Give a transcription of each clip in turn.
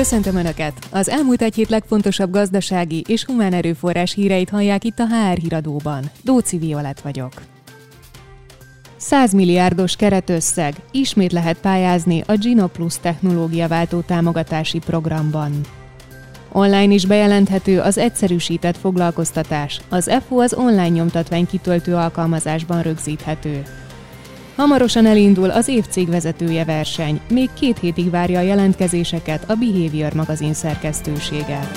Köszöntöm Önöket! Az elmúlt egy hét legfontosabb gazdasági és humán erőforrás híreit hallják itt a HR híradóban. Dóci Violet vagyok. 100 milliárdos keretösszeg. Ismét lehet pályázni a Gino Plus technológiaváltó támogatási programban. Online is bejelenthető az egyszerűsített foglalkoztatás. Az FO az online nyomtatvány kitöltő alkalmazásban rögzíthető. Hamarosan elindul az évcég vezetője verseny. Még két hétig várja a jelentkezéseket a Behavior magazin szerkesztősége.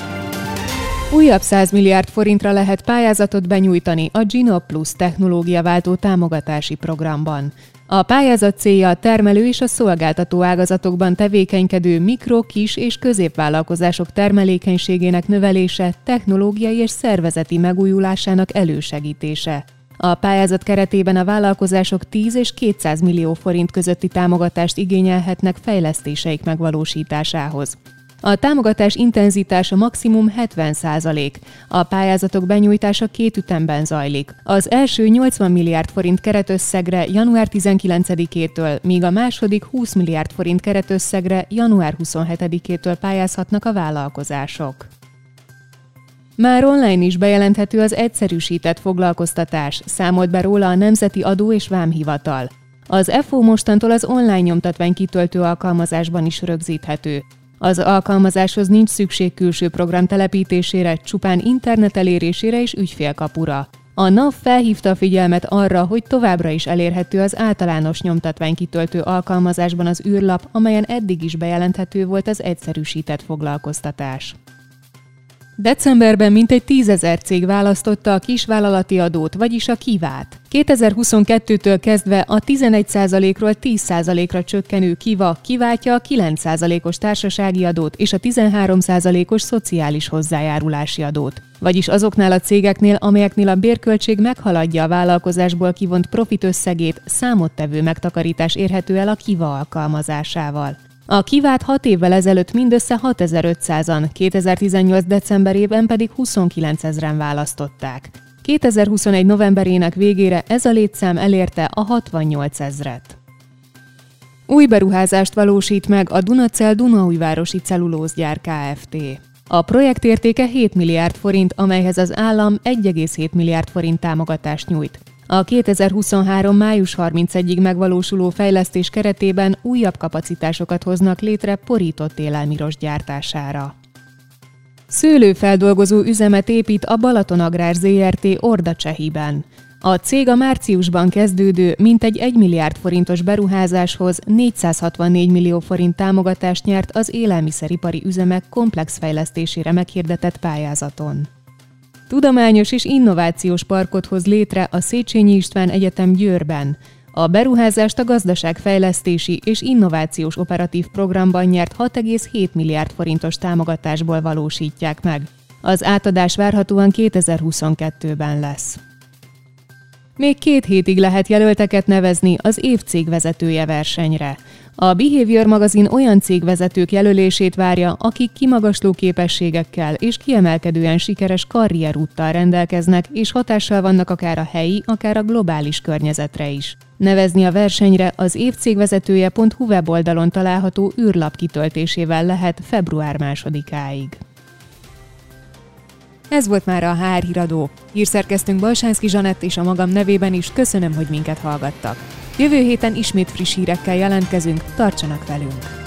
Újabb 100 milliárd forintra lehet pályázatot benyújtani a Gino Plus technológiaváltó támogatási programban. A pályázat célja a termelő és a szolgáltató ágazatokban tevékenykedő mikro, kis és középvállalkozások termelékenységének növelése, technológiai és szervezeti megújulásának elősegítése. A pályázat keretében a vállalkozások 10 és 200 millió forint közötti támogatást igényelhetnek fejlesztéseik megvalósításához. A támogatás intenzitása maximum 70 százalék. A pályázatok benyújtása két ütemben zajlik. Az első 80 milliárd forint keretösszegre január 19-től, míg a második 20 milliárd forint keretösszegre január 27-től pályázhatnak a vállalkozások. Már online is bejelenthető az egyszerűsített foglalkoztatás, számolt be róla a Nemzeti Adó és Vámhivatal. Az FO mostantól az online nyomtatvány kitöltő alkalmazásban is rögzíthető. Az alkalmazáshoz nincs szükség külső program telepítésére, csupán internet elérésére és ügyfélkapura. A NAV felhívta a figyelmet arra, hogy továbbra is elérhető az általános nyomtatvány kitöltő alkalmazásban az űrlap, amelyen eddig is bejelenthető volt az egyszerűsített foglalkoztatás. Decemberben mintegy tízezer cég választotta a kisvállalati adót, vagyis a kivát. 2022-től kezdve a 11%-ról 10%-ra csökkenő kiva kiváltja a 9%-os társasági adót és a 13%-os szociális hozzájárulási adót. Vagyis azoknál a cégeknél, amelyeknél a bérköltség meghaladja a vállalkozásból kivont profit összegét, számottevő megtakarítás érhető el a kiva alkalmazásával. A kivált 6 évvel ezelőtt mindössze 6500-an, 2018. decemberében pedig 29 ezeren választották. 2021. novemberének végére ez a létszám elérte a 68 ezret. Új beruházást valósít meg a Dunacell Dunaújvárosi Cellulózgyár Kft. A projekt értéke 7 milliárd forint, amelyhez az állam 1,7 milliárd forint támogatást nyújt. A 2023. május 31-ig megvalósuló fejlesztés keretében újabb kapacitásokat hoznak létre porított élelmiros gyártására. Szőlőfeldolgozó üzemet épít a Balaton Agrár ZRT Orda Csehiben. A cég a márciusban kezdődő mintegy 1 milliárd forintos beruházáshoz 464 millió forint támogatást nyert az élelmiszeripari üzemek komplex fejlesztésére meghirdetett pályázaton. Tudományos és innovációs parkot hoz létre a Széchenyi István Egyetem Győrben. A beruházást a gazdaságfejlesztési és innovációs operatív programban nyert 6,7 milliárd forintos támogatásból valósítják meg. Az átadás várhatóan 2022-ben lesz. Még két hétig lehet jelölteket nevezni az év cégvezetője versenyre. A Behavior magazin olyan cégvezetők jelölését várja, akik kimagasló képességekkel és kiemelkedően sikeres karrierúttal rendelkeznek, és hatással vannak akár a helyi, akár a globális környezetre is. Nevezni a versenyre az évcégvezetője.hu weboldalon található űrlap kitöltésével lehet február másodikáig. Ez volt már a HR híradó. Hírszerkeztünk Balsánszki Zsanett és a magam nevében is köszönöm, hogy minket hallgattak. Jövő héten ismét friss hírekkel jelentkezünk, tartsanak velünk!